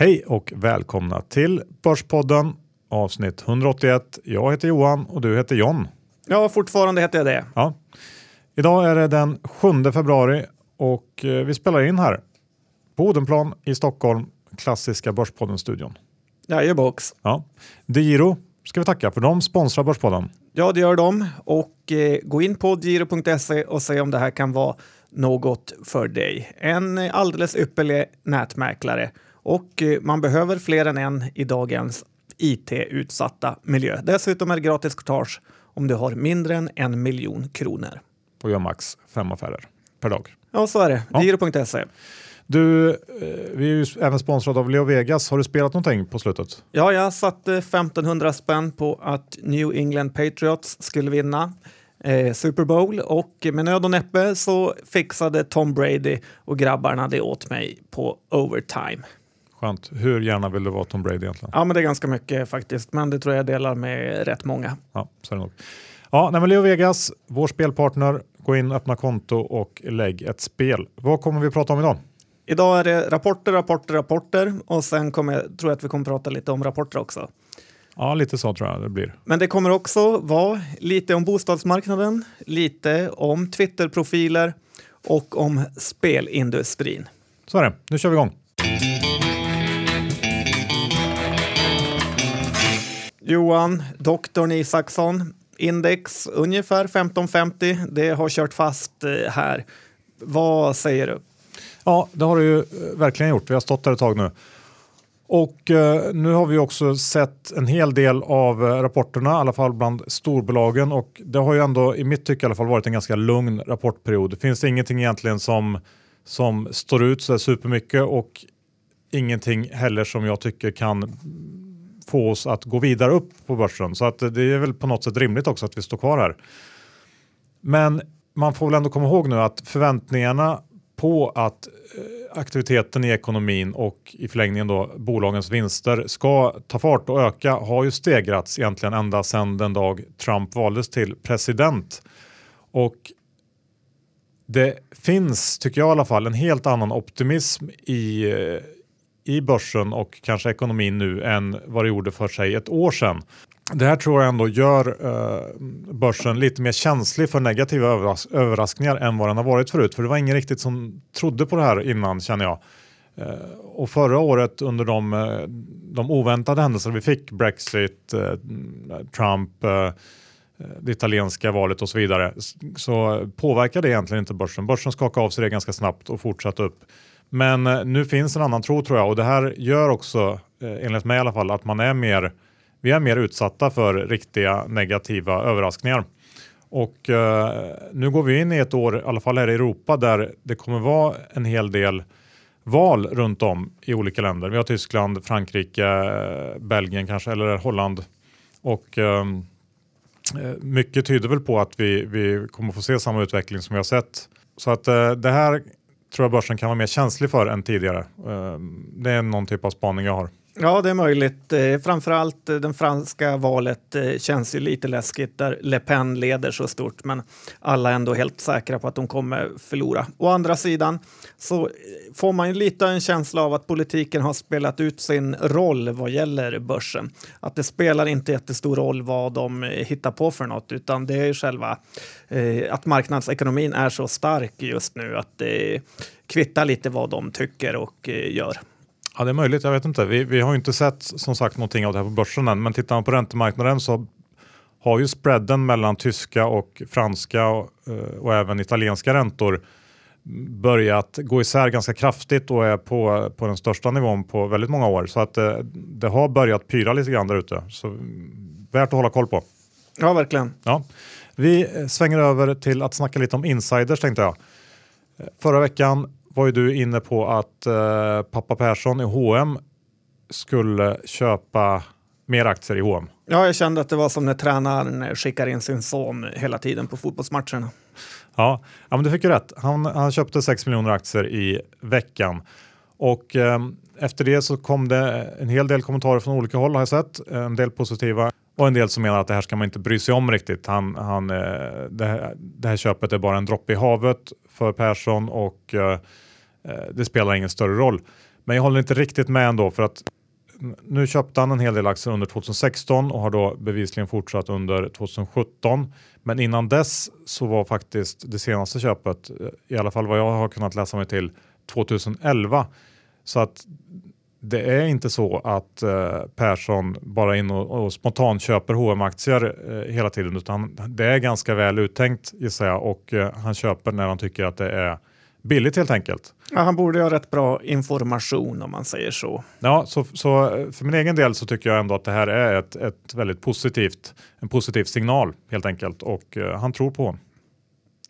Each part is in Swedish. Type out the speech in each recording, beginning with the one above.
Hej och välkomna till Börspodden avsnitt 181. Jag heter Johan och du heter John. Ja, fortfarande heter jag det. Ja. Idag är det den 7 februari och eh, vi spelar in här på Odenplan i Stockholm, klassiska Börspodden-studion. Jajebox. Ja. DeGiro ska vi tacka för de sponsrar Börspodden. Ja, det gör de. Och eh, gå in på giro.se och se om det här kan vara något för dig. En alldeles ypperlig nätmäklare och eh, man behöver fler än en i dagens IT-utsatta miljö. Dessutom är det gratis courtage om du har mindre än en miljon kronor. Och gör max fem affärer per dag. Ja, så är det. Ja. Giro.se. Du, eh, vi är ju även sponsrade av Leo Vegas. Har du spelat någonting på slutet? Ja, jag satte 1500 spänn på att New England Patriots skulle vinna eh, Super Bowl och med nöd och näppe så fixade Tom Brady och grabbarna det åt mig på overtime. Skönt. Hur gärna vill du vara Tom Brady egentligen? Ja, men det är ganska mycket faktiskt, men det tror jag delar med rätt många. Ja, så är det nog. Ja, nej, men Leo Vegas, vår spelpartner. Gå in, öppna konto och lägg ett spel. Vad kommer vi prata om idag? Idag är det rapporter, rapporter, rapporter och sen kommer, jag- tror jag att vi kommer prata lite om rapporter också. Ja, lite så tror jag det blir. Men det kommer också vara lite om bostadsmarknaden, lite om Twitterprofiler och om spelindustrin. Så är det. Nu kör vi igång. Johan, doktorn Isaksson, index ungefär 1550. Det har kört fast eh, här. Vad säger du? Ja, det har det ju eh, verkligen gjort. Vi har stått där ett tag nu. Och eh, nu har vi också sett en hel del av eh, rapporterna, i alla fall bland storbolagen. Och det har ju ändå, i mitt tycke i alla fall, varit en ganska lugn rapportperiod. Det finns ingenting egentligen som, som står ut så där supermycket och ingenting heller som jag tycker kan få oss att gå vidare upp på börsen. Så att det är väl på något sätt rimligt också att vi står kvar här. Men man får väl ändå komma ihåg nu att förväntningarna på att eh, aktiviteten i ekonomin och i förlängningen då bolagens vinster ska ta fart och öka har ju stegrats egentligen ända sedan den dag Trump valdes till president. Och det finns, tycker jag i alla fall, en helt annan optimism i, eh, i börsen och kanske ekonomin nu än vad det gjorde för sig ett år sedan. Det här tror jag ändå gör eh, börsen lite mer känslig för negativa överras överraskningar än vad den har varit förut. För det var ingen riktigt som trodde på det här innan känner jag. Eh, och förra året under de, eh, de oväntade händelser vi fick, Brexit, Trump, det italienska valet och så vidare, så påverkade det egentligen inte börsen. Börsen skakade av sig det ganska snabbt och fortsatte upp. Men eh, nu finns en annan tro tror jag och det här gör också, eh, enligt mig i alla fall, att man är mer vi är mer utsatta för riktiga negativa överraskningar. Och eh, nu går vi in i ett år, i alla fall här i Europa, där det kommer vara en hel del val runt om i olika länder. Vi har Tyskland, Frankrike, eh, Belgien kanske, eller Holland. Och eh, mycket tyder väl på att vi, vi kommer få se samma utveckling som vi har sett. Så att eh, det här tror jag börsen kan vara mer känslig för än tidigare. Ehm, det är någon typ av spaning jag har. Ja, det är möjligt. Eh, framförallt eh, det franska valet eh, känns ju lite läskigt där Le Pen leder så stort, men alla är ändå helt säkra på att de kommer förlora. Å andra sidan så eh, får man ju lite en känsla av att politiken har spelat ut sin roll vad gäller börsen. Att det spelar inte jättestor roll vad de eh, hittar på för något, utan det är ju själva eh, att marknadsekonomin är så stark just nu att det kvittar lite vad de tycker och eh, gör. Ja, det är möjligt. Jag vet inte. Vi, vi har ju inte sett som sagt någonting av det här på börsen än, men tittar man på räntemarknaden så har ju spreaden mellan tyska och franska och, eh, och även italienska räntor börjat gå isär ganska kraftigt och är på, på den största nivån på väldigt många år. Så att eh, det har börjat pyra lite grann där ute. Så värt att hålla koll på. Ja, verkligen. Ja. Vi svänger över till att snacka lite om insiders tänkte jag. Förra veckan var ju du inne på att eh, pappa Persson i H&M skulle köpa mer aktier i H&M. Ja, jag kände att det var som när tränaren skickar in sin son hela tiden på fotbollsmatcherna. Ja, ja men du fick ju rätt. Han, han köpte 6 miljoner aktier i veckan. Och eh, efter det så kom det en hel del kommentarer från olika håll har jag sett. En del positiva och en del som menar att det här ska man inte bry sig om riktigt. Han, han, eh, det, här, det här köpet är bara en droppe i havet för Persson och eh, eh det spelar ingen större roll. Men jag håller inte riktigt med ändå för att nu köpte han en hel del aktier under 2016 och har då bevisligen fortsatt under 2017. Men innan dess så var faktiskt det senaste köpet, i alla fall vad jag har kunnat läsa mig till, 2011. Så att det är inte så att eh, Persson bara in och, och spontant köper hm aktier eh, hela tiden utan det är ganska väl uttänkt gissar jag och eh, han köper när han tycker att det är billigt helt enkelt. Ja, han borde ha rätt bra information om man säger så. Ja, så, så för min egen del så tycker jag ändå att det här är ett, ett väldigt positivt, en positiv signal helt enkelt och uh, han tror på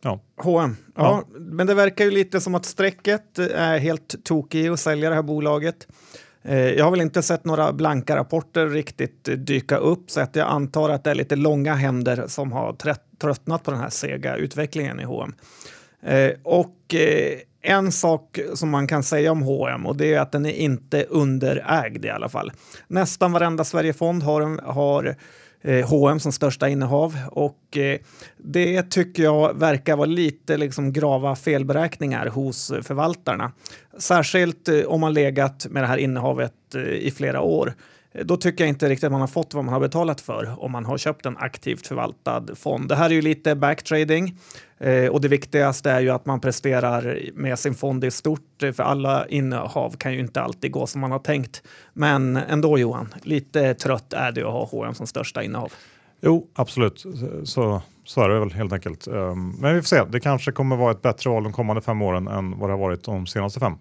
Ja. H&M. Ja, ja, men det verkar ju lite som att strecket är helt tokig att sälja det här bolaget. Eh, jag har väl inte sett några blanka rapporter riktigt dyka upp så att jag antar att det är lite långa händer som har tröttnat på den här sega utvecklingen i H&M. Eh, och eh, en sak som man kan säga om H&M och det är att den är inte underägd i alla fall. Nästan varenda Sverigefond har, har H&M som största innehav och eh, det tycker jag verkar vara lite liksom grava felberäkningar hos förvaltarna. Särskilt eh, om man legat med det här innehavet i flera år. Då tycker jag inte riktigt att man har fått vad man har betalat för om man har köpt en aktivt förvaltad fond. Det här är ju lite backtrading. Eh, och det viktigaste är ju att man presterar med sin fond i stort, eh, för alla innehav kan ju inte alltid gå som man har tänkt. Men ändå Johan, lite trött är det att ha H&M som största innehav. Jo, absolut. Så, så är det väl helt enkelt. Ehm, men vi får se. Det kanske kommer vara ett bättre val de kommande fem åren än vad det har varit de senaste fem.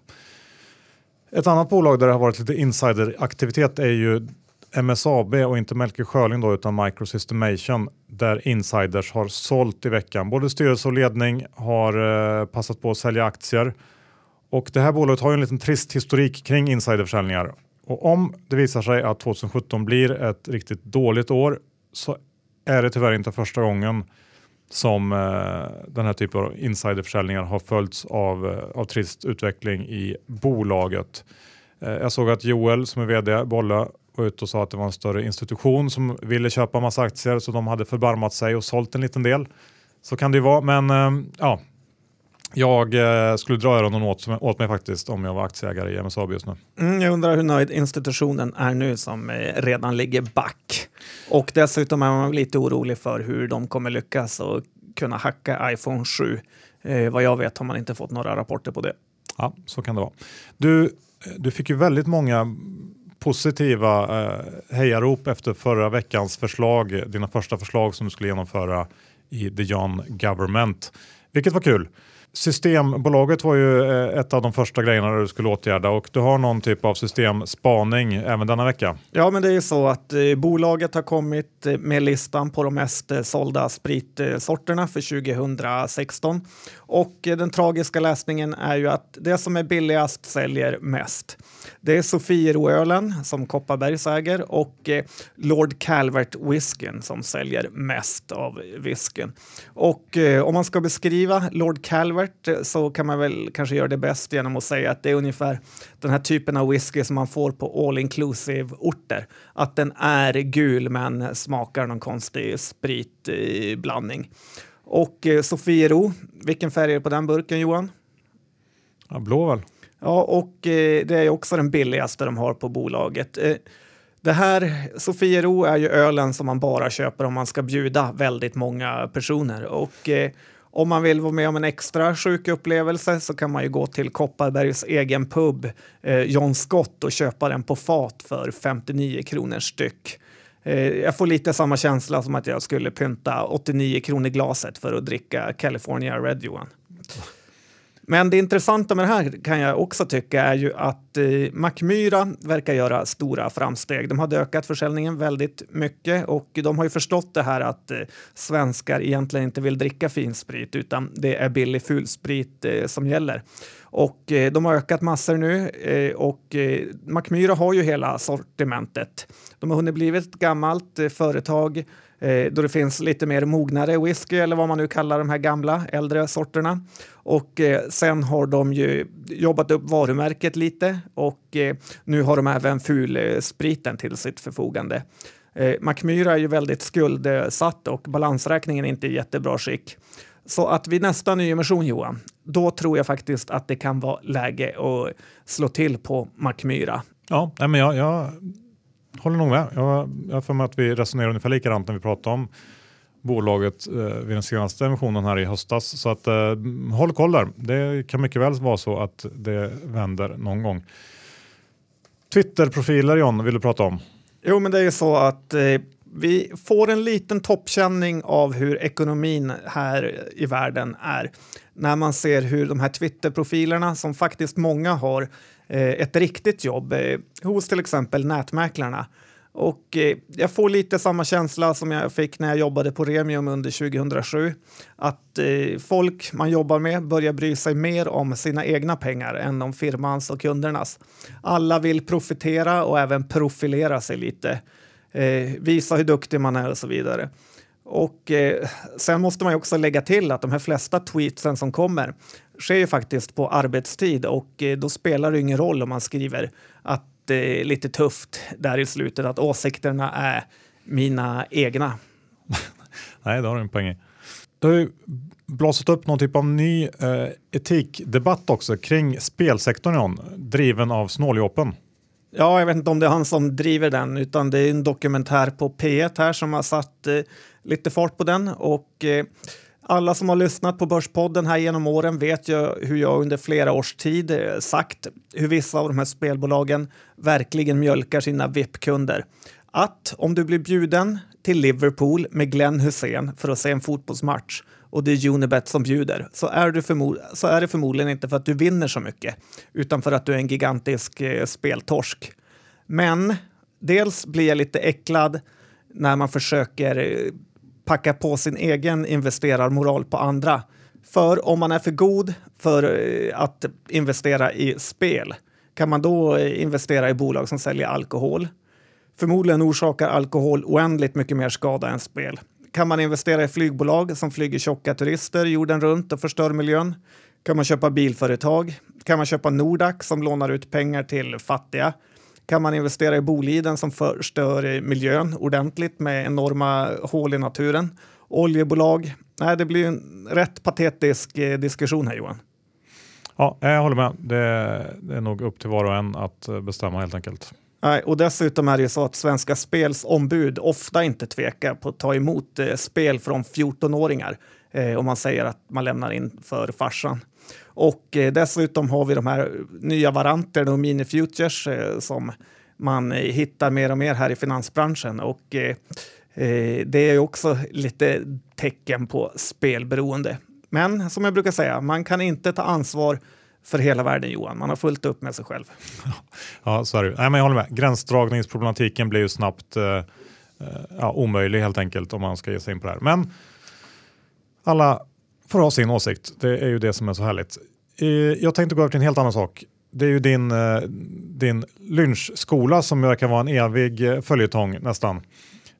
Ett annat bolag där det har varit lite insideraktivitet är ju MSAB och inte Melker Schörling då, utan Microsystemation där insiders har sålt i veckan. Både styrelse och ledning har eh, passat på att sälja aktier. Och det här bolaget har ju en liten trist historik kring insiderförsäljningar. Och om det visar sig att 2017 blir ett riktigt dåligt år så är det tyvärr inte första gången som eh, den här typen av insiderförsäljningar har följts av, eh, av trist utveckling i bolaget. Eh, jag såg att Joel som är vd Bolle, var ute och sa att det var en större institution som ville köpa massa aktier så de hade förbarmat sig och sålt en liten del. Så kan det ju vara, men eh, ja, jag eh, skulle dra öronen åt, åt mig faktiskt om jag var aktieägare i MSAB just nu. Mm, jag undrar hur nöjd institutionen är nu som eh, redan ligger back. Och dessutom är man lite orolig för hur de kommer lyckas och kunna hacka iPhone 7. Eh, vad jag vet har man inte fått några rapporter på det. Ja, så kan det vara. Du, du fick ju väldigt många positiva eh, hejarop efter förra veckans förslag, dina första förslag som du skulle genomföra i The Young Government, vilket var kul. Systembolaget var ju eh, ett av de första grejerna du skulle åtgärda och du har någon typ av systemspaning även denna vecka. Ja, men det är ju så att eh, bolaget har kommit eh, med listan på de mest eh, sålda spritsorterna för 2016. Och eh, den tragiska läsningen är ju att det som är billigast säljer mest. Det är Sofieroölen som Kopparbergs äger och eh, Lord Calvert whiskyn som säljer mest av whiskyn. Och eh, om man ska beskriva Lord Calvert eh, så kan man väl kanske göra det bäst genom att säga att det är ungefär den här typen av whisky som man får på all inclusive orter. Att den är gul men smakar någon konstig spritblandning. Och eh, Sofiero, vilken färg är det på den burken Johan? Ja, blå väl? Ja, och eh, det är också den billigaste de har på bolaget. Det här, Sofiero är ju ölen som man bara köper om man ska bjuda väldigt många personer. Och eh, om man vill vara med om en extra sjuk upplevelse så kan man ju gå till Kopparbergs egen pub, eh, John Scott, och köpa den på fat för 59 kronor styck. Eh, jag får lite samma känsla som att jag skulle pynta 89 kronor glaset för att dricka California Red Johan. Men det intressanta med det här kan jag också tycka är ju att eh, Mackmyra verkar göra stora framsteg. De hade ökat försäljningen väldigt mycket och de har ju förstått det här att eh, svenskar egentligen inte vill dricka finsprit utan det är billig fulsprit eh, som gäller. Och eh, de har ökat massor nu eh, och eh, Mackmyra har ju hela sortimentet. De har hunnit bli ett gammalt eh, företag eh, då det finns lite mer mognare whisky eller vad man nu kallar de här gamla äldre sorterna. Och eh, sen har de ju jobbat upp varumärket lite och eh, nu har de även fulspriten till sitt förfogande. Eh, Macmyra är ju väldigt skuldsatt och balansräkningen är inte i jättebra skick. Så att vid nästa nyemission Johan, då tror jag faktiskt att det kan vara läge att slå till på Mackmyra. Ja, men jag, jag håller nog med. Jag, har för mig att vi resonerar ungefär likadant när vi pratar om bolaget eh, vid den senaste emissionen här i höstas. Så att eh, håll koll där. Det kan mycket väl vara så att det vänder någon gång. Twitterprofiler John, vill du prata om? Jo, men det är ju så att eh, vi får en liten toppkänning av hur ekonomin här i världen är när man ser hur de här Twitterprofilerna, som faktiskt många har Eh, ett riktigt jobb eh, hos till exempel nätmäklarna, och eh, jag får lite samma känsla som jag fick när jag jobbade på Remium under 2007. Att folk man jobbar med börjar bry sig mer om sina egna pengar än om firmans och kundernas. Alla vill profitera och även profilera sig lite. Visa hur duktig man är och så vidare. Och eh, sen måste man ju också lägga till att de här flesta tweetsen som kommer sker ju faktiskt på arbetstid och eh, då spelar det ingen roll om man skriver att det är lite tufft där i slutet att åsikterna är mina egna. Nej, det har du en poäng i. Det har ju blåsat upp någon typ av ny eh, etikdebatt också kring spelsektorn, John, driven av snåljåpen. Ja, jag vet inte om det är han som driver den, utan det är en dokumentär på P1 här som har satt eh, lite fart på den. Och eh, alla som har lyssnat på Börspodden här genom åren vet ju hur jag under flera års tid eh, sagt hur vissa av de här spelbolagen verkligen mjölkar sina VIP-kunder. Att om du blir bjuden till Liverpool med Glenn Hussein för att se en fotbollsmatch och det är Unibet som bjuder så är, du så är det förmodligen inte för att du vinner så mycket utan för att du är en gigantisk eh, speltorsk. Men dels blir jag lite äcklad när man försöker eh, packa på sin egen investerarmoral på andra. För om man är för god för eh, att investera i spel, kan man då eh, investera i bolag som säljer alkohol? Förmodligen orsakar alkohol oändligt mycket mer skada än spel. Kan man investera i flygbolag som flyger tjocka turister jorden runt och förstör miljön? Kan man köpa bilföretag? Kan man köpa Nordax som lånar ut pengar till fattiga? Kan man investera i Boliden som förstör miljön ordentligt med enorma hål i naturen? Oljebolag? Nej, det blir en rätt patetisk eh, diskussion här Johan. Ja, jag håller med. Det, är nog upp till var och en att eh, bestämma helt enkelt. Nej, och dessutom är det ju så att Svenska Spels ombud ofta inte tvekar på att ta emot eh, spel från 14-åringar eh, om man säger att man lämnar in för farsan. Och eh, dessutom har vi de här nya varianterna och mini-futures eh, som man eh, hittar mer och mer här i finansbranschen. Och eh, eh det är också lite tecken på spelberoende. Men som jag brukar säga, man kan inte ta ansvar för hela världen Johan. Man har fullt upp med sig själv. Ja, så är det. Nej, men jag håller med. Gränsdragningsproblematiken blir ju snabbt eh, eh, ja, omöjlig helt enkelt om man ska ge sig in på det här. Men alla får ha sin åsikt. Det är ju det som är så härligt. Jag tänkte gå över till en helt annan sak. Det är ju din, eh, din lynchskola som verkar vara en evig eh, följetong nästan.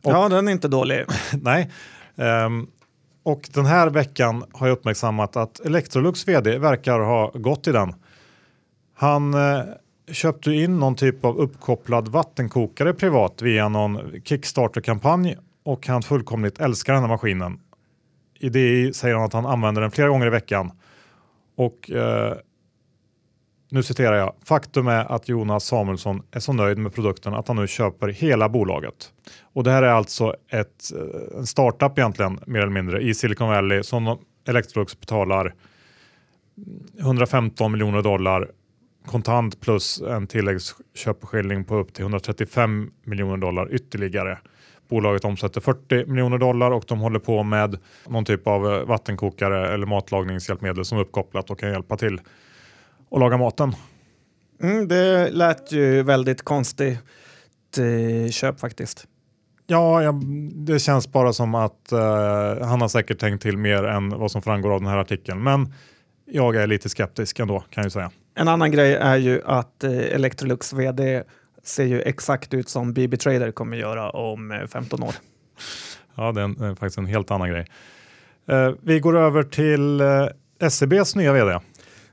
Och, ja, den är inte dålig. nej. Um, och den här veckan har jag uppmärksammat att Electrolux vd verkar ha gått i den. Han eh, köpte in någon typ av uppkopplad vattenkokare privat via någon Kickstarter-kampanj och han fullkomligt älskar den här maskinen i det säger han att han använder den flera gånger i veckan. Och eh, nu citerar jag. Faktum är att Jonas Samuelsson är så nöjd med produkten att han nu köper hela bolaget. Och det här är alltså ett, eh, en startup egentligen mer eller mindre i Silicon Valley som Electrolux betalar 115 miljoner dollar kontant plus en tilläggsköpeskilling på upp till 135 miljoner dollar ytterligare. Bolaget omsätter 40 miljoner dollar och de håller på med någon typ av eh, vattenkokare eller matlagningshjälpmedel som är uppkopplat och kan hjälpa till att laga maten. Mm, det lät ju väldigt konstigt eh, köp faktiskt. Ja, ja, det känns bara som att uh, han har säkert tänkt till mer än vad som framgår av den här artikeln. Men jag är lite skeptisk ändå kan jag säga. En annan grej är ju att eh, Electrolux vd ser ju exakt ut som BB Trader kommer göra om 15 eh, år. Ja, det är, en, faktiskt en helt annan grej. Eh, vi går över till eh, SEBs nya vd.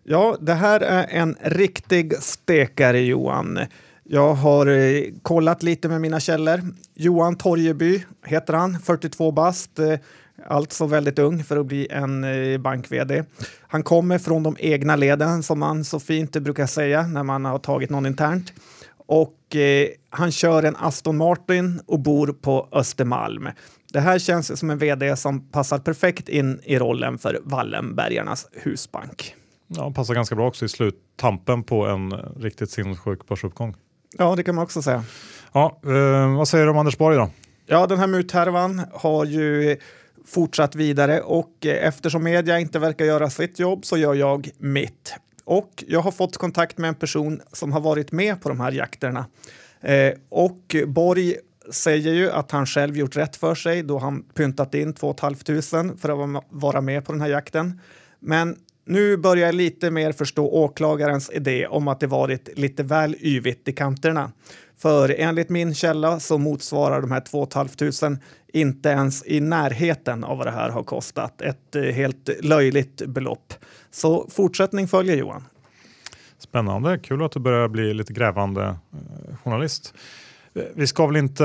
Ja, det här är en riktig stekare Johan. Jag har eh, kollat lite med mina källor. Johan Torjeby heter han, 42 bast. Eh, alltså väldigt ung för att bli en eh, bank-vd. Han kommer från de egna leden som man så fint brukar säga när man har tagit någon internt. Och eh, han kör en Aston Martin och bor på Östermalm. Det här känns som en vd som passar perfekt in i rollen för Wallenbergarnas husbank. Ja, passar ganska bra också i sluttampen på en riktigt sinnessjuk börsuppgång. Ja, det kan man också säga. Ja, eh, vad säger du om Anders Borg då? Ja, den här muthärvan har ju fortsatt vidare och eh, eftersom media inte verkar göra sitt jobb så gör jag mitt. Och jag har fått kontakt med en person som har varit med på de här jakterna. Eh, och Borg säger ju att han själv gjort rätt för sig då han pyntat in 2 500 för att vara med på den här jakten. Men nu börjar jag lite mer förstå åklagarens idé om att det varit lite väl yvigt i kanterna. För enligt min källa så motsvarar de här 2 500 inte ens i närheten av vad det här har kostat. Ett eh, helt löjligt belopp. Så fortsättning följer Johan. Spännande, kul att du börjar bli lite grävande eh, journalist. Vi ska väl inte,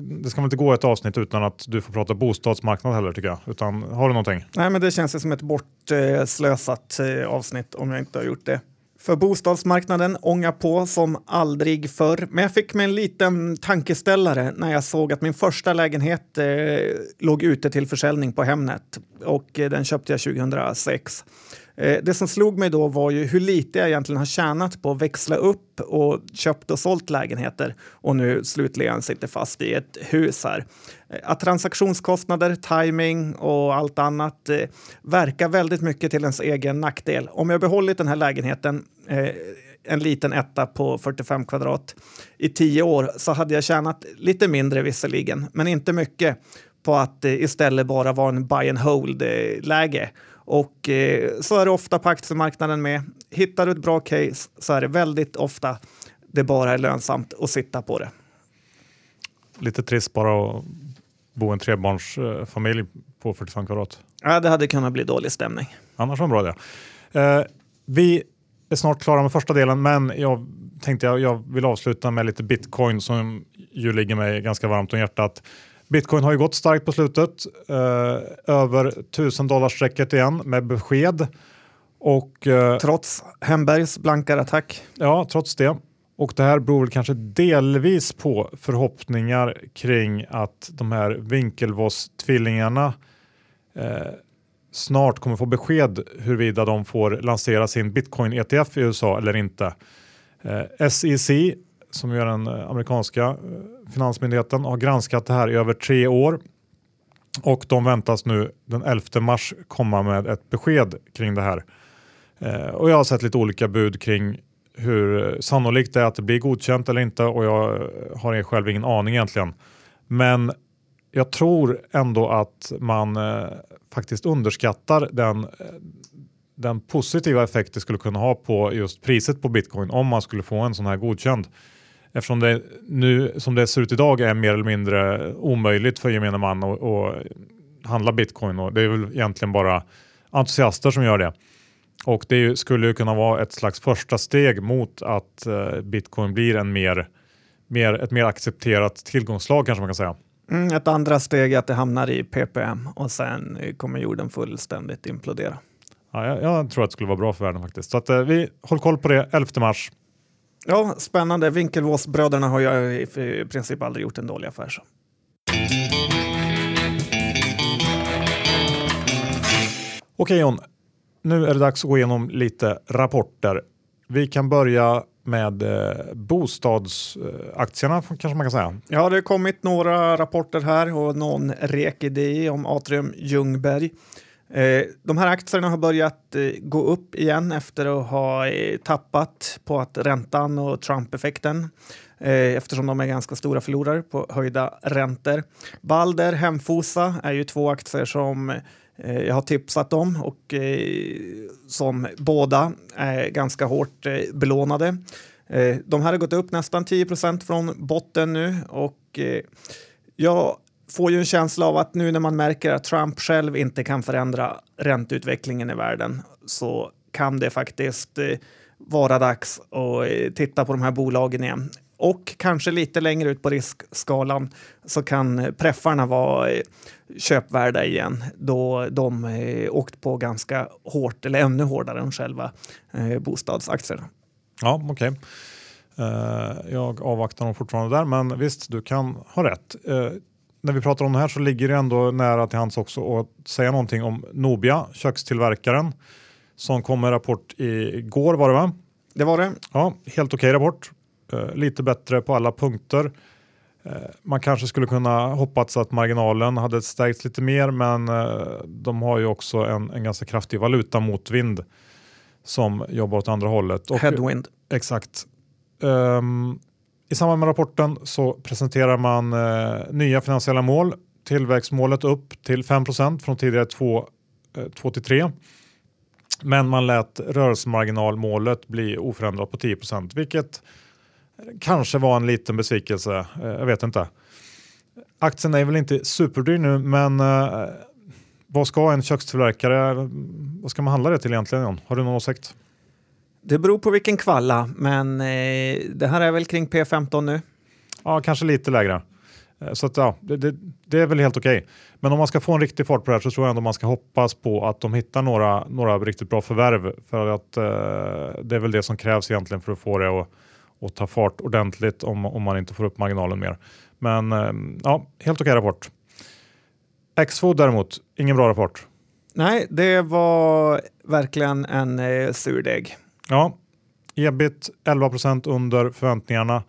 det ska väl inte gå ett avsnitt utan att du får prata bostadsmarknad heller tycker jag. Utan har du någonting? Nej, men det känns som ett bortslösat eh, avsnitt om jag inte har gjort det. För bostadsmarknaden ångar på som aldrig förr. Men jag fick mig en liten tankeställare när jag såg att min första lägenhet eh, låg ute till försäljning på Hemnet och eh, den köpte jag 2006. Eh, det som slog mig då var ju hur lite jag egentligen har tjänat på att växla upp och köpt och sålt lägenheter och nu slutligen sitter fast i ett hus här. Eh, att transaktionskostnader, timing och allt annat eh, verkar väldigt mycket till ens egen nackdel. Om jag behållit den här lägenheten eh, en liten etta på 45 kvadrat i tio år så hade jag tjänat lite mindre visserligen, men inte mycket på att eh, istället bara vara en buy and hold-läge. Eh, och eh, så är det ofta på aktiemarknaden med. Hittar du ett bra case så är det väldigt ofta det bara är lönsamt att sitta på det. Lite trist bara att bo en trebarnsfamilj på 45 kvadrat. Ja, det hade kunnat bli dålig stämning. Annars var det bra det. Eh, vi är snart klara med första delen, men jag tänkte jag, jag vill avsluta med lite bitcoin som ju ligger mig ganska varmt om hjärtat. Bitcoin har ju gått starkt på slutet, eh, över 1000 dollarstrecket igen med besked. Och, eh, trots Hembergs blankare attack? Ja, trots det. Och det här beror väl kanske delvis på förhoppningar kring att de här Winklevoss-tvillingarna eh, snart kommer få besked huruvida de får lansera sin bitcoin-ETF i USA eller inte. Eh, SEC som är den eh, amerikanska eh, finansmyndigheten har granskat det här i över tre år och de väntas nu den 11 mars komma med ett besked kring det här. Eh, och jag har sett lite olika bud kring hur sannolikt det är att det blir godkänt eller inte och jag har själv ingen aning egentligen. Men jag tror ändå att man faktiskt underskattar den, den positiva effekt det skulle kunna ha på just priset på bitcoin om man skulle få en sån här godkänd. Eftersom det nu som det ser ut idag är mer eller mindre omöjligt för gemene man att, att handla bitcoin och det är väl egentligen bara entusiaster som gör det. Och det skulle ju kunna vara ett slags första steg mot att uh, bitcoin blir en mer, mer, ett mer accepterat tillgångslag kanske man kan säga. Mm, ett andra steg är att det hamnar i PPM och sen kommer jorden fullständigt implodera. Ja, jag, jag tror att det skulle vara bra för världen faktiskt. Så att, uh, vi håller koll på det 11 mars. Ja, spännande. Winkelvås-bröderna har ju i princip aldrig gjort en dålig affär. Så. Okej John, nu är det dags att gå igenom lite rapporter. Vi kan börja med eh, bostadsaktierna kanske man kan säga. Ja, det har kommit några rapporter här och någon rek idé om Atrium Ljungberg. Eh, de här aktierna har börjat eh, gå upp igen efter att ha eh, tappat på att räntan och Trump-effekten eh, eftersom de är ganska stora förlorare på höjda räntor. Balder, Hemfosa är ju två aktier som eh, jag har tipsat om och eh, som båda är ganska hårt belånade. De här har gått upp nästan 10 procent från botten nu och jag får ju en känsla av att nu när man märker att Trump själv inte kan förändra ränteutvecklingen i världen så kan det faktiskt eh, vara dags att eh, titta på de här bolagen igen. Och kanske lite längre ut på riskskalan så kan preffarna vara eh, köpvärda igen då de åkt på ganska hårt, eller ännu hårdare än själva bostadsaktierna. Ja, okej. Okay. Jag avvaktar dem fortfarande där, men visst, du kan ha rätt när vi pratar om det här så ligger det ändå nära till hands också att säga någonting om Nobia, kökstillverkaren, som kom med rapport igår var det va? Det var det. Ja, helt okej okay rapport. Uh, lite bättre på alla punkter. Uh, man kanske skulle kunna hoppats att marginalen hade stärkts lite mer men uh, de har ju också en, en ganska kraftig valutamotvind som jobbar åt andra hållet. Och, Headwind. Exakt. Um, i samband med rapporten så presenterar man eh, nya finansiella mål. Tillväxtmålet upp till 5% från tidigare 2, eh, till 3. Men man lät rörelsemarginalmålet bli oförändrat på 10% vilket kanske var en liten besvikelse. Eh, jag vet inte. Aktien är väl inte superdyr nu, men eh, vad ska en kökstillverkare, vad ska man handla det till egentligen? Har du någon åsikt? Det beror på vilken kvalla, men eh, det här är väl kring P15 nu? Ja, kanske lite lägre. Eh, så att, ja, det, det, det är väl helt okej. Okay. Men om man ska få en riktig fart på det här så tror jag ändå man ska hoppas på att de hittar några, några riktigt bra förvärv. För att eh, det är väl det som krävs egentligen för att få det att, att ta fart ordentligt om, om man inte får upp marginalen mer. Men eh, ja, helt okej okay rapport. Xfood däremot, ingen bra rapport. Nej, det var verkligen en eh, surdeg. Ja, ebit 11% under förväntningarna,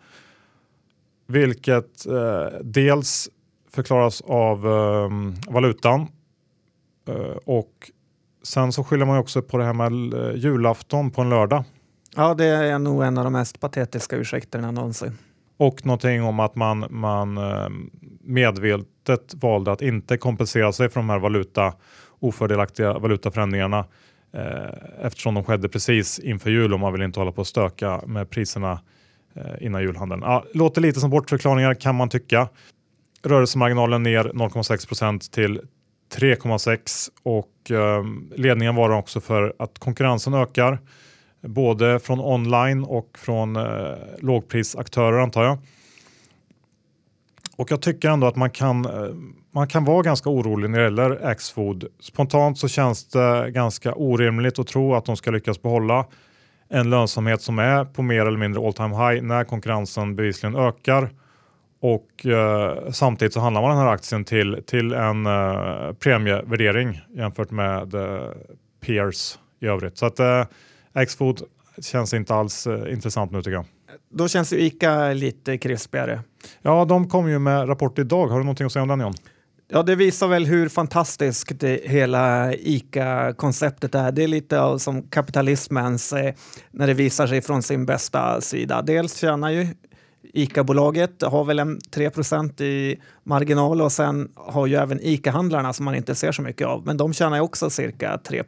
vilket eh, dels förklaras av eh, valutan eh, och sen så skyller man också på det här med eh, julafton på en lördag. Ja, det är nog en av de mest patetiska ursäkterna någonsin. Och någonting om att man, man eh, medvetet valde att inte kompensera sig för de här valuta, ofördelaktiga valutaförändringarna Eh, eftersom de skedde precis inför jul och man vill inte hålla på och stöka med priserna eh, innan julhandeln. Ja, låter lite som bortförklaringar kan man tycka. Rörelsemarginalen ner 0,6% till 3,6 och eh, ledningen var också för att konkurrensen ökar både från online och från eh, lågprisaktörer antar jag. Och jag tycker ändå att man kan, eh, man kan vara ganska orolig när det gäller Axfood. Spontant så känns det ganska orimligt att tro att de ska lyckas behålla en lönsamhet som är på mer eller mindre all time high när konkurrensen bevisligen ökar. Och eh, samtidigt så handlar man den här aktien till, till en eh, premievärdering jämfört med eh, peers i övrigt. Så att eh, Axfood känns inte alls eh, intressant nu tycker jag. Då känns ju ICA lite krispigare. Ja, de kom ju med rapport idag. Har du någonting att säga om den John? Ja, det visar väl hur fantastiskt det, hela ICA-konceptet är. Det är lite av som kapitalismens eh, när det visar sig från sin bästa sida. Dels tjänar ju ICA-bolaget har väl en 3% i marginal och sen har ju även ICA-handlarna som man inte ser så mycket av, men de tjänar ju också cirka 3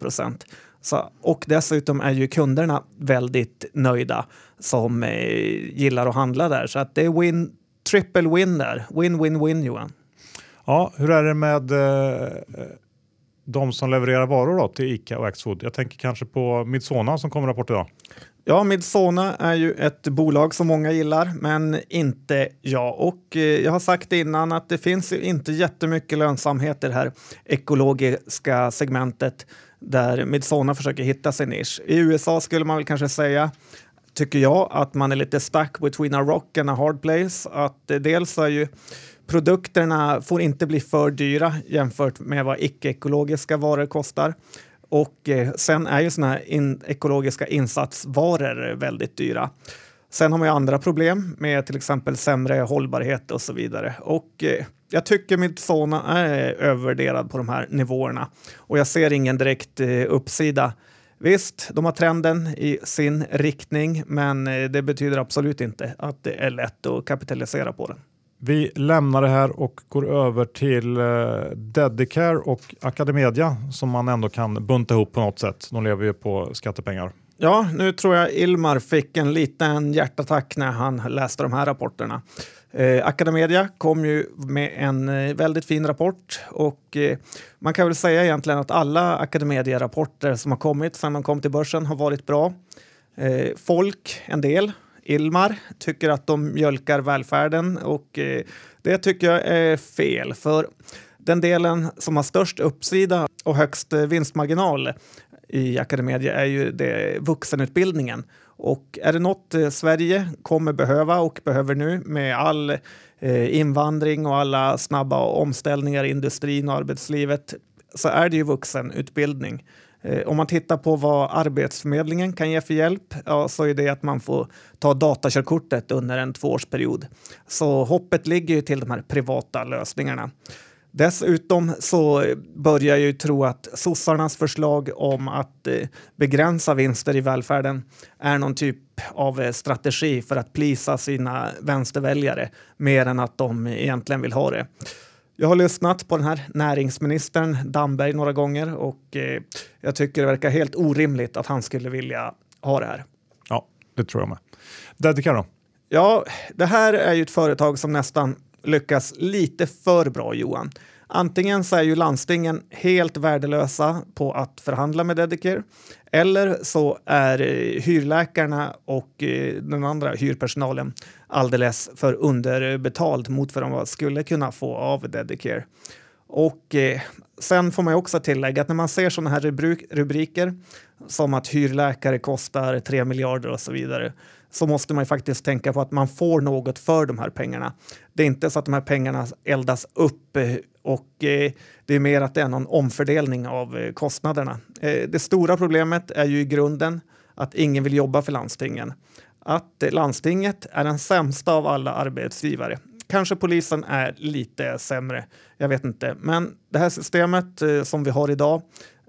så, och dessutom är ju kunderna väldigt nöjda som eh, gillar att handla där. Så att det är win, triple win där. Win, win, win Johan. Ja, hur är det med eh, de som levererar varor då, till Ica och Axfood? Jag tänker kanske på Midsona som kommer rapport idag. Ja, Midsona är ju ett bolag som många gillar, men inte jag. Och eh, jag har sagt innan att det finns ju inte jättemycket lönsamhet i det här ekologiska segmentet där Midsona försöker hitta sin nisch. I USA skulle man väl kanske säga tycker jag att man är lite stuck between a rock and a hard place. Att eh, dels är ju produkterna får inte bli för dyra jämfört med vad icke-ekologiska varor kostar. Och eh, sen är ju såna här in ekologiska insatsvaror väldigt dyra. Sen har man ju andra problem med till exempel sämre hållbarhet och så vidare. Och eh, jag tycker Midsona är övervärderad på de här nivåerna och jag ser ingen direkt eh, uppsida. Visst, de har trenden i sin riktning, men eh, det betyder absolut inte att det är lätt att kapitalisera på den. Vi lämnar det här och går över till eh, Dedicare och Academedia som man ändå kan bunta ihop på något sätt. De lever ju på skattepengar. Ja, nu tror jag Ilmar fick en liten hjärtattack när han läste de här rapporterna. Eh, Academedia kom ju med en eh, väldigt fin rapport och eh, man kan väl säga egentligen att alla Academedia-rapporter som har kommit sedan de kom till börsen har varit bra. Eh, folk, en del, Ilmar, tycker att de mjölkar välfärden och eh, det tycker jag är fel. För den delen som har störst uppsida och högst eh, vinstmarginal i Academedia är ju det, vuxenutbildningen. Och är det något eh, Sverige kommer behöva och behöver nu med all eh, invandring och alla snabba omställningar i industrin och arbetslivet så är det ju vuxenutbildning. Eh, om man tittar på vad Arbetsförmedlingen kan ge för hjälp ja, så är det att man får ta datakörkortet under en tvåårsperiod. Så hoppet ligger ju till de här privata lösningarna. Dessutom så börjar jag ju tro att sossarnas förslag om att eh, begränsa vinster i välfärden är någon typ av eh, strategi för att plisa sina vänsterväljare mer än att de egentligen vill ha det. Jag har lyssnat på den här näringsministern Damberg några gånger och eh, jag tycker det verkar helt orimligt att han skulle vilja ha det här. Ja, det tror jag med. Dedica då? Ja, det här är ju ett företag som nästan lyckas lite för bra, Johan. Antingen så är ju landstingen helt värdelösa på att förhandla med Dedicare eller så är eh, hyrläkarna och eh, den andra hyrpersonalen alldeles för underbetald mot vad de skulle kunna få av Dedicare. Och eh, sen får man också tillägga att när man ser sådana här rubrik rubriker som att hyrläkare kostar 3 miljarder och så vidare så måste man ju faktiskt tänka på att man får något för de här pengarna. Det är inte så att de här pengarna eldas upp eh, och eh, det är mer att det är någon omfördelning av eh, kostnaderna. Det stora problemet är ju i grunden att ingen vill jobba för landstingen. Att landstinget är den sämsta av alla arbetsgivare. Kanske polisen är lite sämre, jag vet inte. Men det här systemet som vi har idag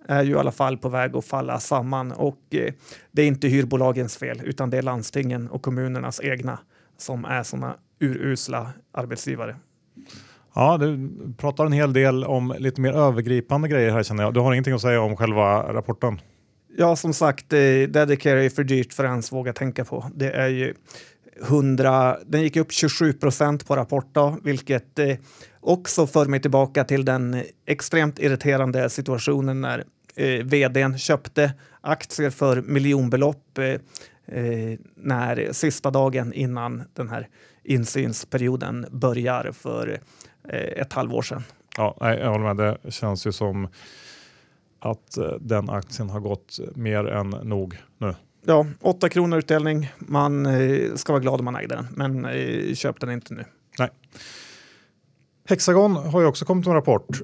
är ju i alla fall på väg att falla samman och eh, det är inte hyrbolagens fel utan det är landstingen och kommunernas egna som är sådana urusla arbetsgivare. Ja, du pratar en hel del om lite mer övergripande grejer här känner jag. Du har ingenting att säga om själva rapporten? Ja, som sagt, eh, Dedicare är för dyrt för att ens våga tänka på. Det är ju 100, den gick upp 27 procent på rapport då, vilket eh, också för mig tillbaka till den extremt irriterande situationen när eh, vdn köpte aktier för miljonbelopp eh, eh, när sista dagen innan den här insynsperioden börjar för eh, ett halvår sedan. Ja, jag håller med. Det känns ju som att eh, den aktien har gått mer än nog nu. Ja, 8 kronor utdelning. Man eh, ska vara glad om man ägde den, men eh, köp den inte nu. Nej. Hexagon har ju också kommit med en rapport.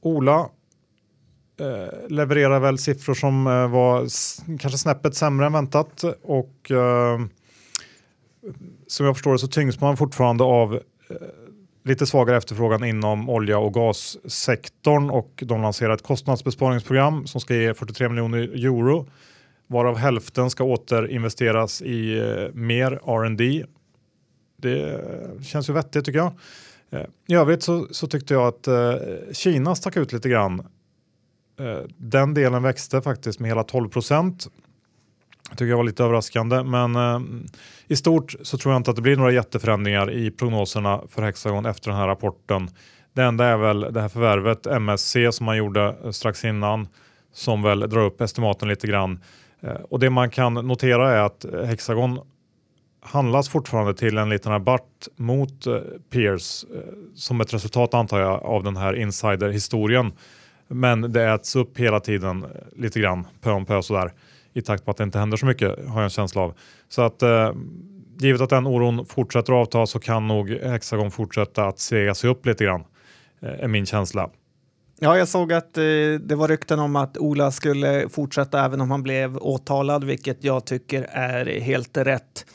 Ola eh, levererar väl siffror som eh, var kanske snäppet sämre än väntat och eh, som jag förstår det så tyngs man fortfarande av eh, lite svagare efterfrågan inom olja och gassektorn och de lanserar ett kostnadsbesparingsprogram som ska ge 43 miljoner euro varav hälften ska återinvesteras i eh, mer R&D. Det känns ju vettigt tycker jag. Eh, I övrigt så, så tyckte jag att eh, Kina stack ut lite grann Eh, den delen växte faktiskt med hela 12 procent. Tycker jag var lite överraskande, men eh, i stort så tror jag inte att det blir några jätteförändringar i prognoserna för Hexagon efter den här rapporten. Det enda är väl det här förvärvet MSC som man gjorde eh, strax innan som väl drar upp estimaten lite grann. Eh, och det man kan notera är att eh, Hexagon handlas fortfarande till en liten rabatt mot eh, Peers eh, som ett resultat antar jag av den här insiderhistorien. Men det äts upp hela tiden eh, lite grann pö om pö sådär i takt med att det inte händer så mycket har jag en känsla av. Så att eh, givet att den oron fortsätter att avta så kan nog Hexagon fortsätta att sega sig upp lite grann eh, är min känsla. Ja, jag såg att eh, det var rykten om att Ola skulle fortsätta även om han blev åtalad, vilket jag tycker är helt rätt.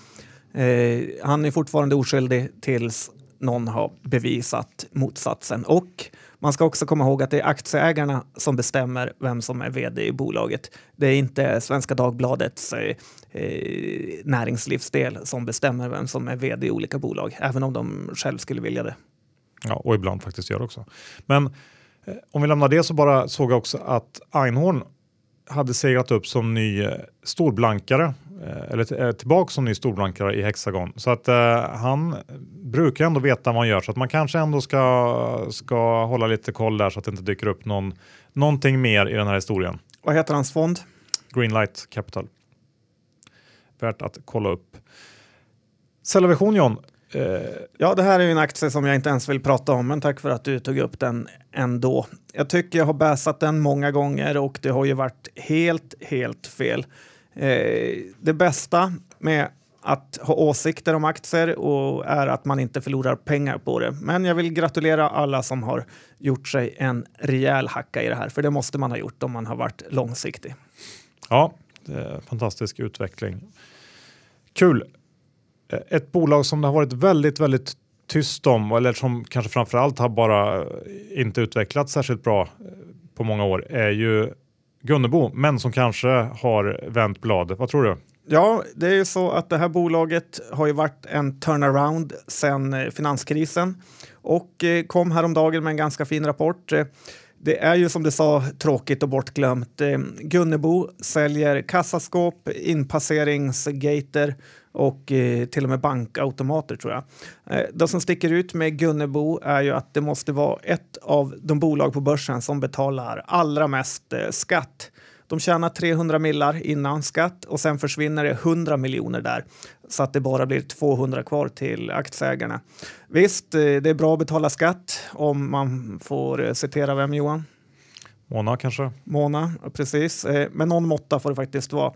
Eh, han är fortfarande oskyldig tills någon har bevisat motsatsen. Och man ska också komma ihåg att det är aktieägarna som bestämmer vem som är vd i bolaget. Det är inte Svenska Dagbladets eh, eh, näringslivsdel som bestämmer vem som är vd i olika bolag, även om de själv skulle vilja det. Ja, och ibland faktiskt gör det också. Men eh, om vi lämnar det så bara såg jag också att Einhorn hade segrat upp som ny eh, storblankare eller tillbaka som ny storblankare i Hexagon. Så att eh, han brukar ändå veta vad han gör så att man kanske ändå ska, ska hålla lite koll där så att det inte dyker upp någon, någonting mer i den här historien. Vad heter hans fond? Greenlight Capital. värt att kolla upp. Cellavision John, Eh, ja, det här är ju en aktie som jag inte ens vill prata om, men tack för att du tog upp den ändå. Jag tycker jag har bäsat den många gånger och det har ju varit helt, helt fel. Eh, det bästa med att ha åsikter om aktier och är att man inte förlorar pengar på det. Men jag vill gratulera alla som har gjort sig en rejäl hacka i det här, för det måste man ha gjort om man har varit långsiktig. Ja, fantastisk utveckling. Kul! Eh, ett bolag som det har varit väldigt, väldigt tyst om eller som kanske framförallt har bara inte utvecklats särskilt bra eh, på många år är ju Gunnebo, men som kanske har vänt blad. Vad tror du? Ja, det är ju så att det här bolaget har ju varit en turnaround sedan eh, finanskrisen och eh, kom häromdagen med en ganska fin rapport. Eh, det är ju som du sa tråkigt och bortglömt. Eh, Gunnebo säljer kassaskåp, inpasseringsgater och eh, till och med bankautomater tror jag. Eh, det som sticker ut med Gunnebo är ju att det måste vara ett av de bolag på börsen som betalar allra mest eh, skatt. De tjänar 300 millar innan skatt och sen försvinner det 100 miljoner där så att det bara blir 200 kvar till aktieägarna. Visst, eh, det är bra att betala skatt om man får eh, citera vem Johan? Mona kanske? Mona, precis. Eh, men någon måtta får det faktiskt vara.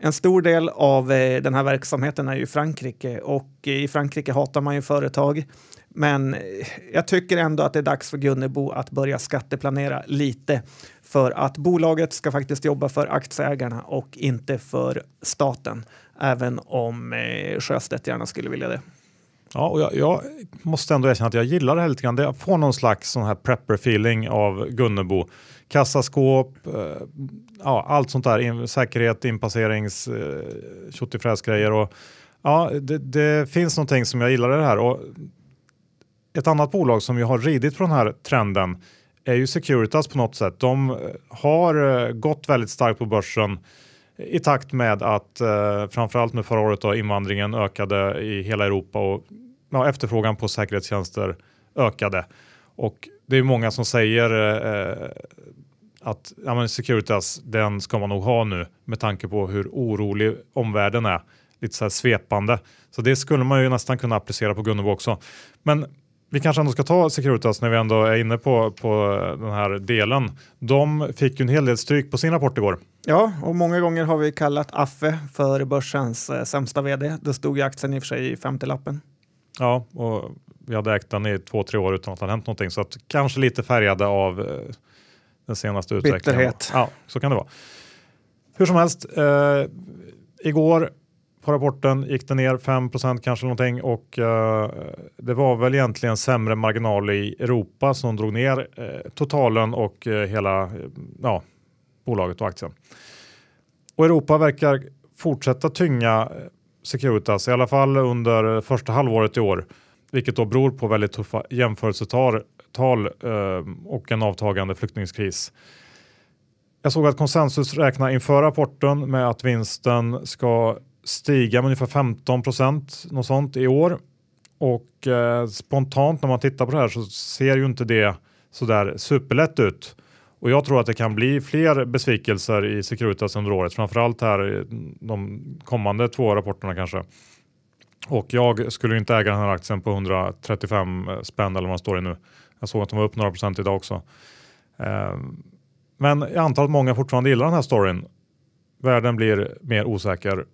En stor del av den här verksamheten är ju Frankrike och i Frankrike hatar man ju företag. Men jag tycker ändå att det är dags för Gunnebo att börja skatteplanera lite för att bolaget ska faktiskt jobba för aktieägarna och inte för staten. Även om eh, Sjöstedt gärna skulle vilja det. Ja, och jag, jag, måste ändå erkänna att jag gillar det här lite grann. Jag får någon slags sån här prepper-feeling av Gunnebo. Kassaskåp, eh, ja, allt sånt där, in, säkerhet, inpasserings, eh, grejer och ja, det, det, finns någonting som jag gillar i det här. Och ett annat bolag som ju har ridit på den här trenden är ju Securitas på något sätt. De eh, har eh, gått väldigt starkt på börsen i takt med att eh, framförallt nu förra året då, invandringen ökade i hela Europa och ja, efterfrågan på säkerhetstjänster ökade. Och det är många som säger eh, eh, att ja, men Securitas, den ska man nog ha nu med tanke på hur orolig omvärlden är. Lite så här svepande. Så det skulle man ju nästan kunna applicera på Gunnebo också. Men vi kanske ändå ska ta Securitas när vi ändå är inne på, på den här delen. De fick ju en hel del stryk på sin rapport igår. Ja, och många gånger har vi kallat Affe för börsens eh, sämsta vd. Det stod ju aktien i och för sig i 50-lappen. Ja, och vi hade ägt den i två, tre år utan att det hänt någonting. Så att kanske lite färgade av eh, den senaste utvecklingen. Bitterhet. Ja, så kan det vara. Hur som helst, eh, igår på rapporten gick det ner 5% kanske någonting och eh, det var väl egentligen sämre marginal i Europa som drog ner eh, totalen och eh, hela eh, ja, bolaget och aktien. Och Europa verkar fortsätta tynga eh, Securitas i alla fall under första halvåret i år, vilket då beror på väldigt tuffa jämförelsetal tal, eh, och en avtagande flyktingskris. Jag såg att konsensus räknar inför rapporten med att vinsten ska stiga med ungefär 15 procent något sånt i år. Och eh, spontant när man tittar på det här så ser ju inte det så där superlätt ut. Och jag tror att det kan bli fler besvikelser i Securitas under året, framförallt här de kommande två rapporterna kanske. Och jag skulle inte äga den här aktien på 135 spänn eller vad man står i nu. Jag såg att de var upp några procent idag också. Eh, men jag antar att många fortfarande gillar den här storyn. Världen blir mer osäker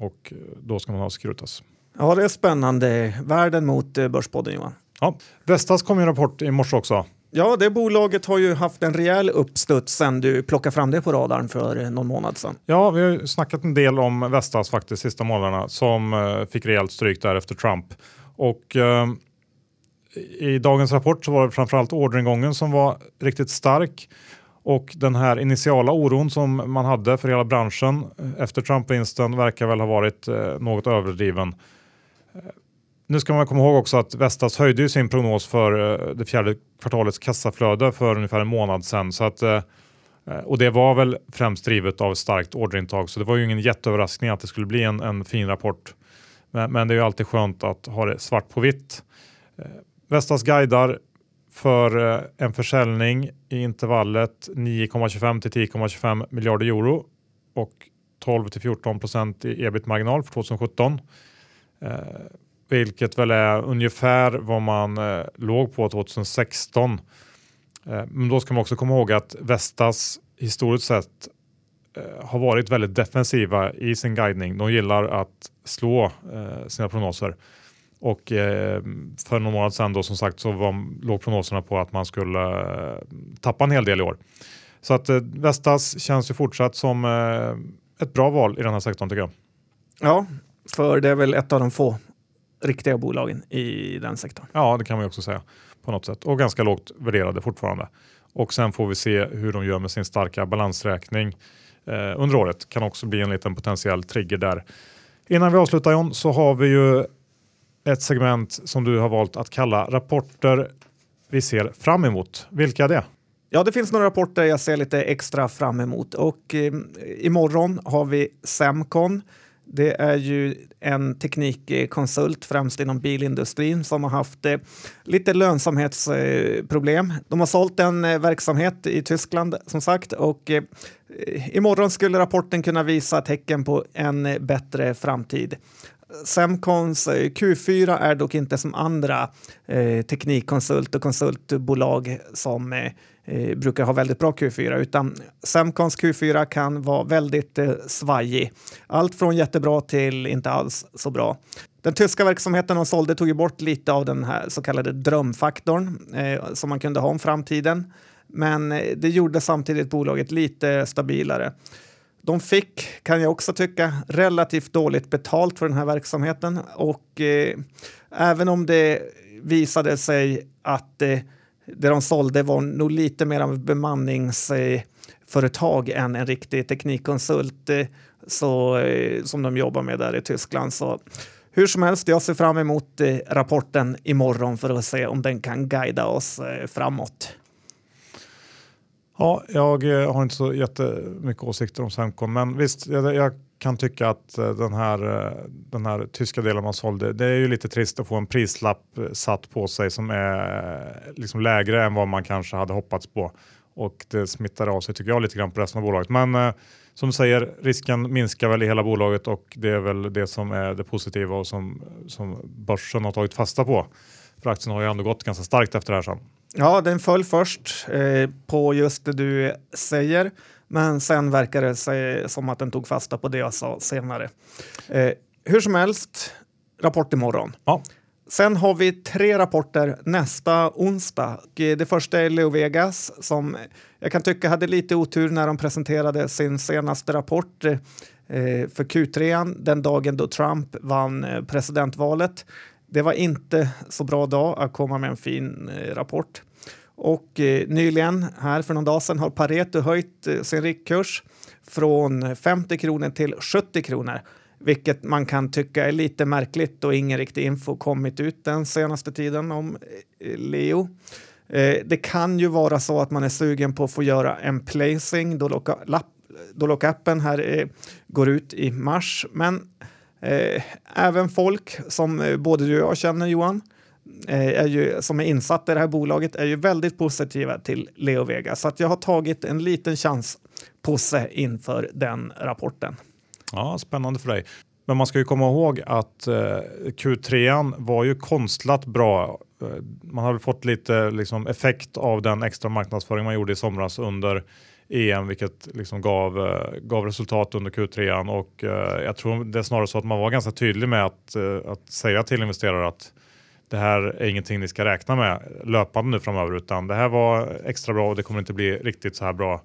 och då ska man ha Securitas. Ja, det är spännande. Världen mot eh, Börspodden Johan. Ja, Vestas kom ju en rapport i morse också. Ja, det bolaget har ju haft en rejäl uppstuds sen du plockade fram det på radarn för eh, någon månad sedan. Ja, vi har snackat en del om Vestas faktiskt sista månaderna som fick rejält stryk där efter Trump. Och uh, i dagens rapport så var det framförallt orderingången som var riktigt stark och den här initiala oron som man hade för hela branschen eh, efter Trump-vinsten verkar väl ha varit eh, något överdriven. Eh, nu ska man komma ihåg också att Vestas höjde sin prognos för det fjärde kvartalets kassaflöde för ungefär en månad sedan. Så att, och det var väl främst drivet av starkt orderintag så det var ju ingen jätteöverraskning att det skulle bli en, en fin rapport. Men, men, det är ju alltid skönt att ha det svart på vitt. Vestas guidar för eh, en försäljning i intervallet 9,25 till 10,25 miljarder euro och 12 till 14 procent i ebit-marginal för 2017. Eh, vilket väl är ungefär vad man eh, låg på 2016. Eh, men då ska man också komma ihåg att Vestas historiskt sett eh, har varit väldigt defensiva i sin guidning. De gillar att slå eh, sina prognoser. Och eh, för någon månad sedan då som sagt så var, låg prognoserna på att man skulle eh, tappa en hel del i år. Så att eh, Vestas känns ju fortsatt som eh, ett bra val i den här sektorn tycker jag. Ja, för det är väl ett av de få riktiga bolagen i den sektorn. Ja, det kan man ju också säga på något sätt och ganska lågt värderade fortfarande. Och sen får vi se hur de gör med sin starka balansräkning eh, under året. Kan också bli en liten potentiell trigger där. Innan vi avslutar John så har vi ju ett segment som du har valt att kalla rapporter vi ser fram emot. Vilka är det? Ja, det finns några rapporter jag ser lite extra fram emot och eh, imorgon har vi Semcon. Det är ju en teknikkonsult främst inom bilindustrin som har haft eh, lite lönsamhetsproblem. De har sålt en eh, verksamhet i Tyskland som sagt och eh, imorgon skulle rapporten kunna visa tecken på en eh, bättre framtid. Semcons Q4 är dock inte som andra eh, teknikkonsult och konsultbolag som eh, eh brukar ha väldigt bra Q4, utan Semcons Q4 kan vara väldigt eh, svajig. Allt från jättebra till inte alls så bra. Den tyska verksamheten de sålde tog ju bort lite av den här så kallade drömfaktorn eh, som man kunde ha om framtiden. Men eh, det gjorde samtidigt bolaget lite stabilare. De fick, kan jag också tycka, relativt dåligt betalt för den här verksamheten och eh, även om det visade sig att eh, det de sålde var nog lite mer av bemanningsföretag eh, än en riktig teknikkonsult eh, så, eh, som de jobbar med där i Tyskland. Så hur som helst, jag ser fram emot eh, rapporten imorgon för att se om den kan guida oss eh, framåt. Ja, jag eh, har inte så jättemycket åsikter om Semcon, men visst, jag, jag, kan tycka att eh, den här, eh, den här tyska delen man sålde, det är ju lite trist att få en prislapp satt på sig som är liksom lägre än vad man kanske hade hoppats på. Och det smittar av sig tycker jag lite grann på resten av bolaget. Men som du säger, risken minskar väl i hela bolaget och det är väl det som är det positiva och som, som börsen har tagit fasta på. För aktien har ju ändå gått ganska starkt efter det här sen. Ja, den föll först eh, på just det du säger, men sen verkar det sig som att den tog fasta på det jag sa senare. Eh, hur som helst, rapport imorgon. Ja. Sen har vi tre rapporter nästa onsdag. Det första är Leo Vegas som jag kan tycka hade lite otur när de presenterade sin senaste rapport eh, för Q3 den dagen då Trump vann eh, presidentvalet. Det var inte så bra dag att komma med en fin eh, rapport. Och eh, nyligen, här för någon dag sedan, har Pareto höjt eh, sin riktkurs från 50 kronor till 70 kronor, vilket man kan tycka är lite märkligt och ingen riktig info kommit ut den senaste tiden om eh, Leo. Eh, det kan ju vara så att man är sugen på att få göra en placing då, loka, lockupen här eh, går ut i mars, men Eh, även folk som eh, både du och jag känner Johan, eh, är ju, som är insatta i det här bolaget är ju väldigt positiva till Leo Vega. Så att jag har tagit en liten chans på sig inför den rapporten. Ja, spännande för dig. Men man ska ju komma ihåg att eh, Q3 var ju konstlat bra. Eh, man har fått lite liksom, effekt av den extra marknadsföring man gjorde i somras under EM, vilket liksom gav, eh, gav resultat under Q3 och eh, jag tror det är snarare så att man var ganska tydlig med att, eh, att säga till investerare att det här är ingenting ni ska räkna med löpande nu framöver utan det här var extra bra och det kommer inte bli riktigt så här bra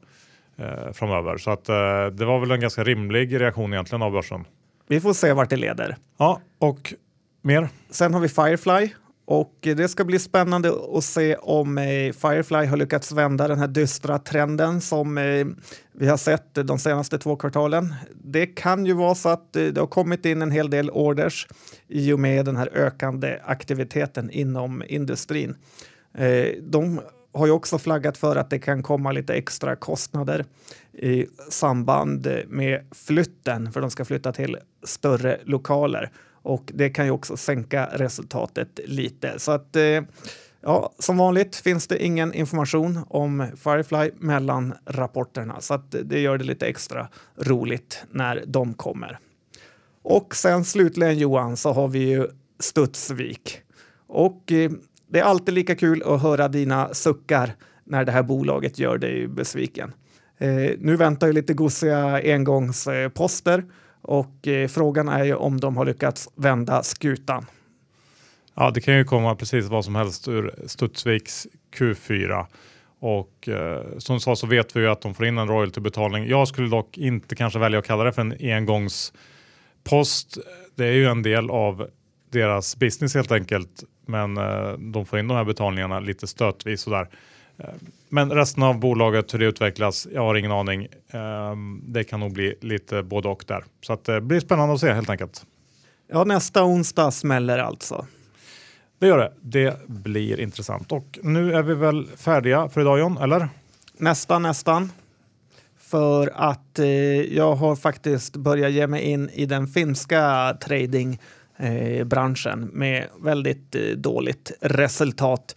eh, framöver. Så att eh, det var väl en ganska rimlig reaktion egentligen av börsen. Vi får se vart det leder. Ja, och mer? Sen har vi Firefly och det ska bli spännande att se om eh, Firefly har lyckats vända den här dystra trenden som eh, vi har sett de senaste två kvartalen. Det kan ju vara så att eh, det har kommit in en hel del orders i och med den här ökande aktiviteten inom industrin. De har ju också flaggat för att det kan komma lite extra kostnader i samband med flytten, för de ska flytta till större lokaler och det kan ju också sänka resultatet lite. Så att eh, Ja, som vanligt finns det ingen information om Firefly mellan rapporterna så att det gör det lite extra roligt när de kommer. Och sen slutligen Johan så har vi ju Studsvik. Och eh, det är alltid lika kul att höra dina suckar när det här bolaget gör dig besviken. Eh, nu väntar ju lite gosiga engångsposter och eh, frågan är ju om de har lyckats vända skutan. Ja, det kan ju komma precis vad som helst ur Studsviks Q4 och eh, som sa så vet vi ju att de får in en royaltybetalning. Jag skulle dock inte kanske välja att kalla det för en engångspost. Det är ju en del av deras business helt enkelt, men eh, de får in de här betalningarna lite stötvis sådär. Eh, men resten av bolaget, hur det utvecklas, jag har ingen aning. Eh, det kan nog bli lite både och där. Så att det blir spännande att se helt enkelt. Ja, nästa onsdag smäller alltså. Det gör det. Det blir intressant. Och nu är vi väl färdiga för idag John, eller? Nästan, nästan. För att eh, jag har faktiskt börjat ge mig in i den finska tradingbranschen eh, med väldigt eh, dåligt resultat.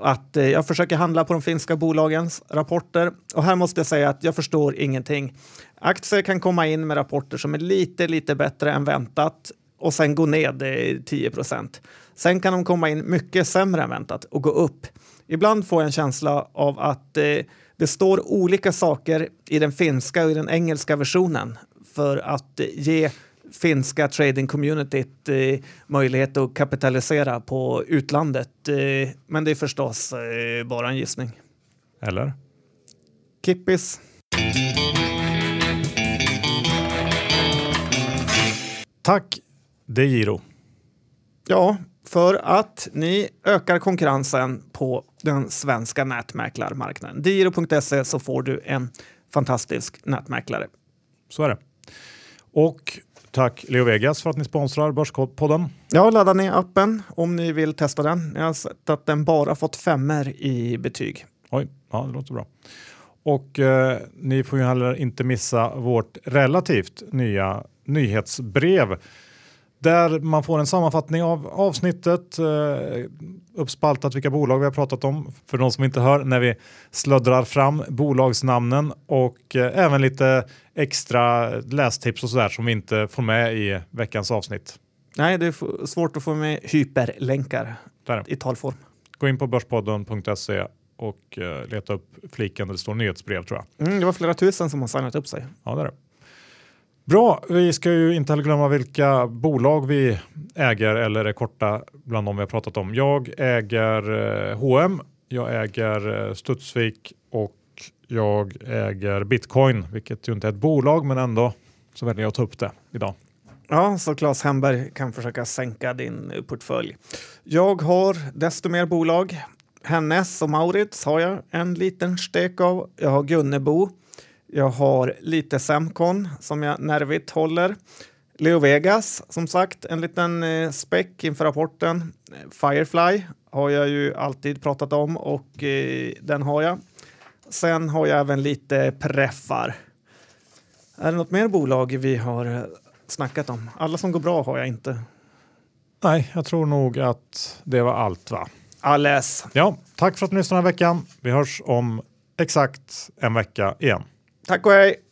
Att eh, jag försöker handla på de finska bolagens rapporter och här måste jag säga att jag förstår ingenting. Aktier kan komma in med rapporter som är lite, lite bättre än väntat och sen gå ned 10 procent. Sen kan de komma in mycket sämre än väntat och gå upp. Ibland får jag en känsla av att eh, det står olika saker i den finska och i den engelska versionen för att eh, ge finska trading communityt eh, möjlighet att kapitalisera på utlandet. Eh, men det är förstås eh, bara en gissning. Eller? Kippis. Tack, är Giro. Ja, för att ni ökar konkurrensen på den svenska nätmäklarmarknaden. Diro.se så får du en fantastisk nätmäklare. Så är det. Och tack Leo Vegas för att ni sponsrar Börspodden. Ja, ladda ner appen om ni vill testa den. Jag har sett att den bara fått femmer i betyg. Oj, ja, det låter bra. Och eh, ni får ju heller inte missa vårt relativt nya nyhetsbrev där man får en sammanfattning av avsnittet, eh, uppspaltat vilka bolag vi har pratat om för de som inte hör när vi slöddrar fram bolagsnamnen och eh, även lite extra lästips och sådär som vi inte får med i veckans avsnitt. Nej, det är svårt att få med hyperlänkar i talform. Gå in på börspodden.se och eh, leta upp fliken där det står nyhetsbrev tror jag. Mm, det var flera tusen som har signat upp sig. Ja, det är det. Bra, vi ska ju inte heller glömma vilka bolag vi äger eller är korta bland de vi har pratat om. Jag äger H&M, jag äger eh, Studsvik jag äger Bitcoin, vilket ju inte är ett bolag men ändå så väljer jag att ta upp det idag. Ja, så Claes Hemberg kan försöka sänka din portfölj. Jag har desto mer bolag. Hennes och Maurits har jag en liten stek av. Jag har Gunnebo. Jag har lite Semcon som jag nervigt håller. Leo Vegas, som sagt, en liten eh, späck inför rapporten. Firefly har jag ju alltid pratat om och eh, den har jag. Sen har jag även lite preffar. Är det något mer bolag vi har snackat om? Alla som går bra har jag inte. Nej, jag tror nog att det var allt va? Alles. Ja, tack för att ni lyssnade den här veckan. Vi hörs om exakt en vecka igen. Tack och hej!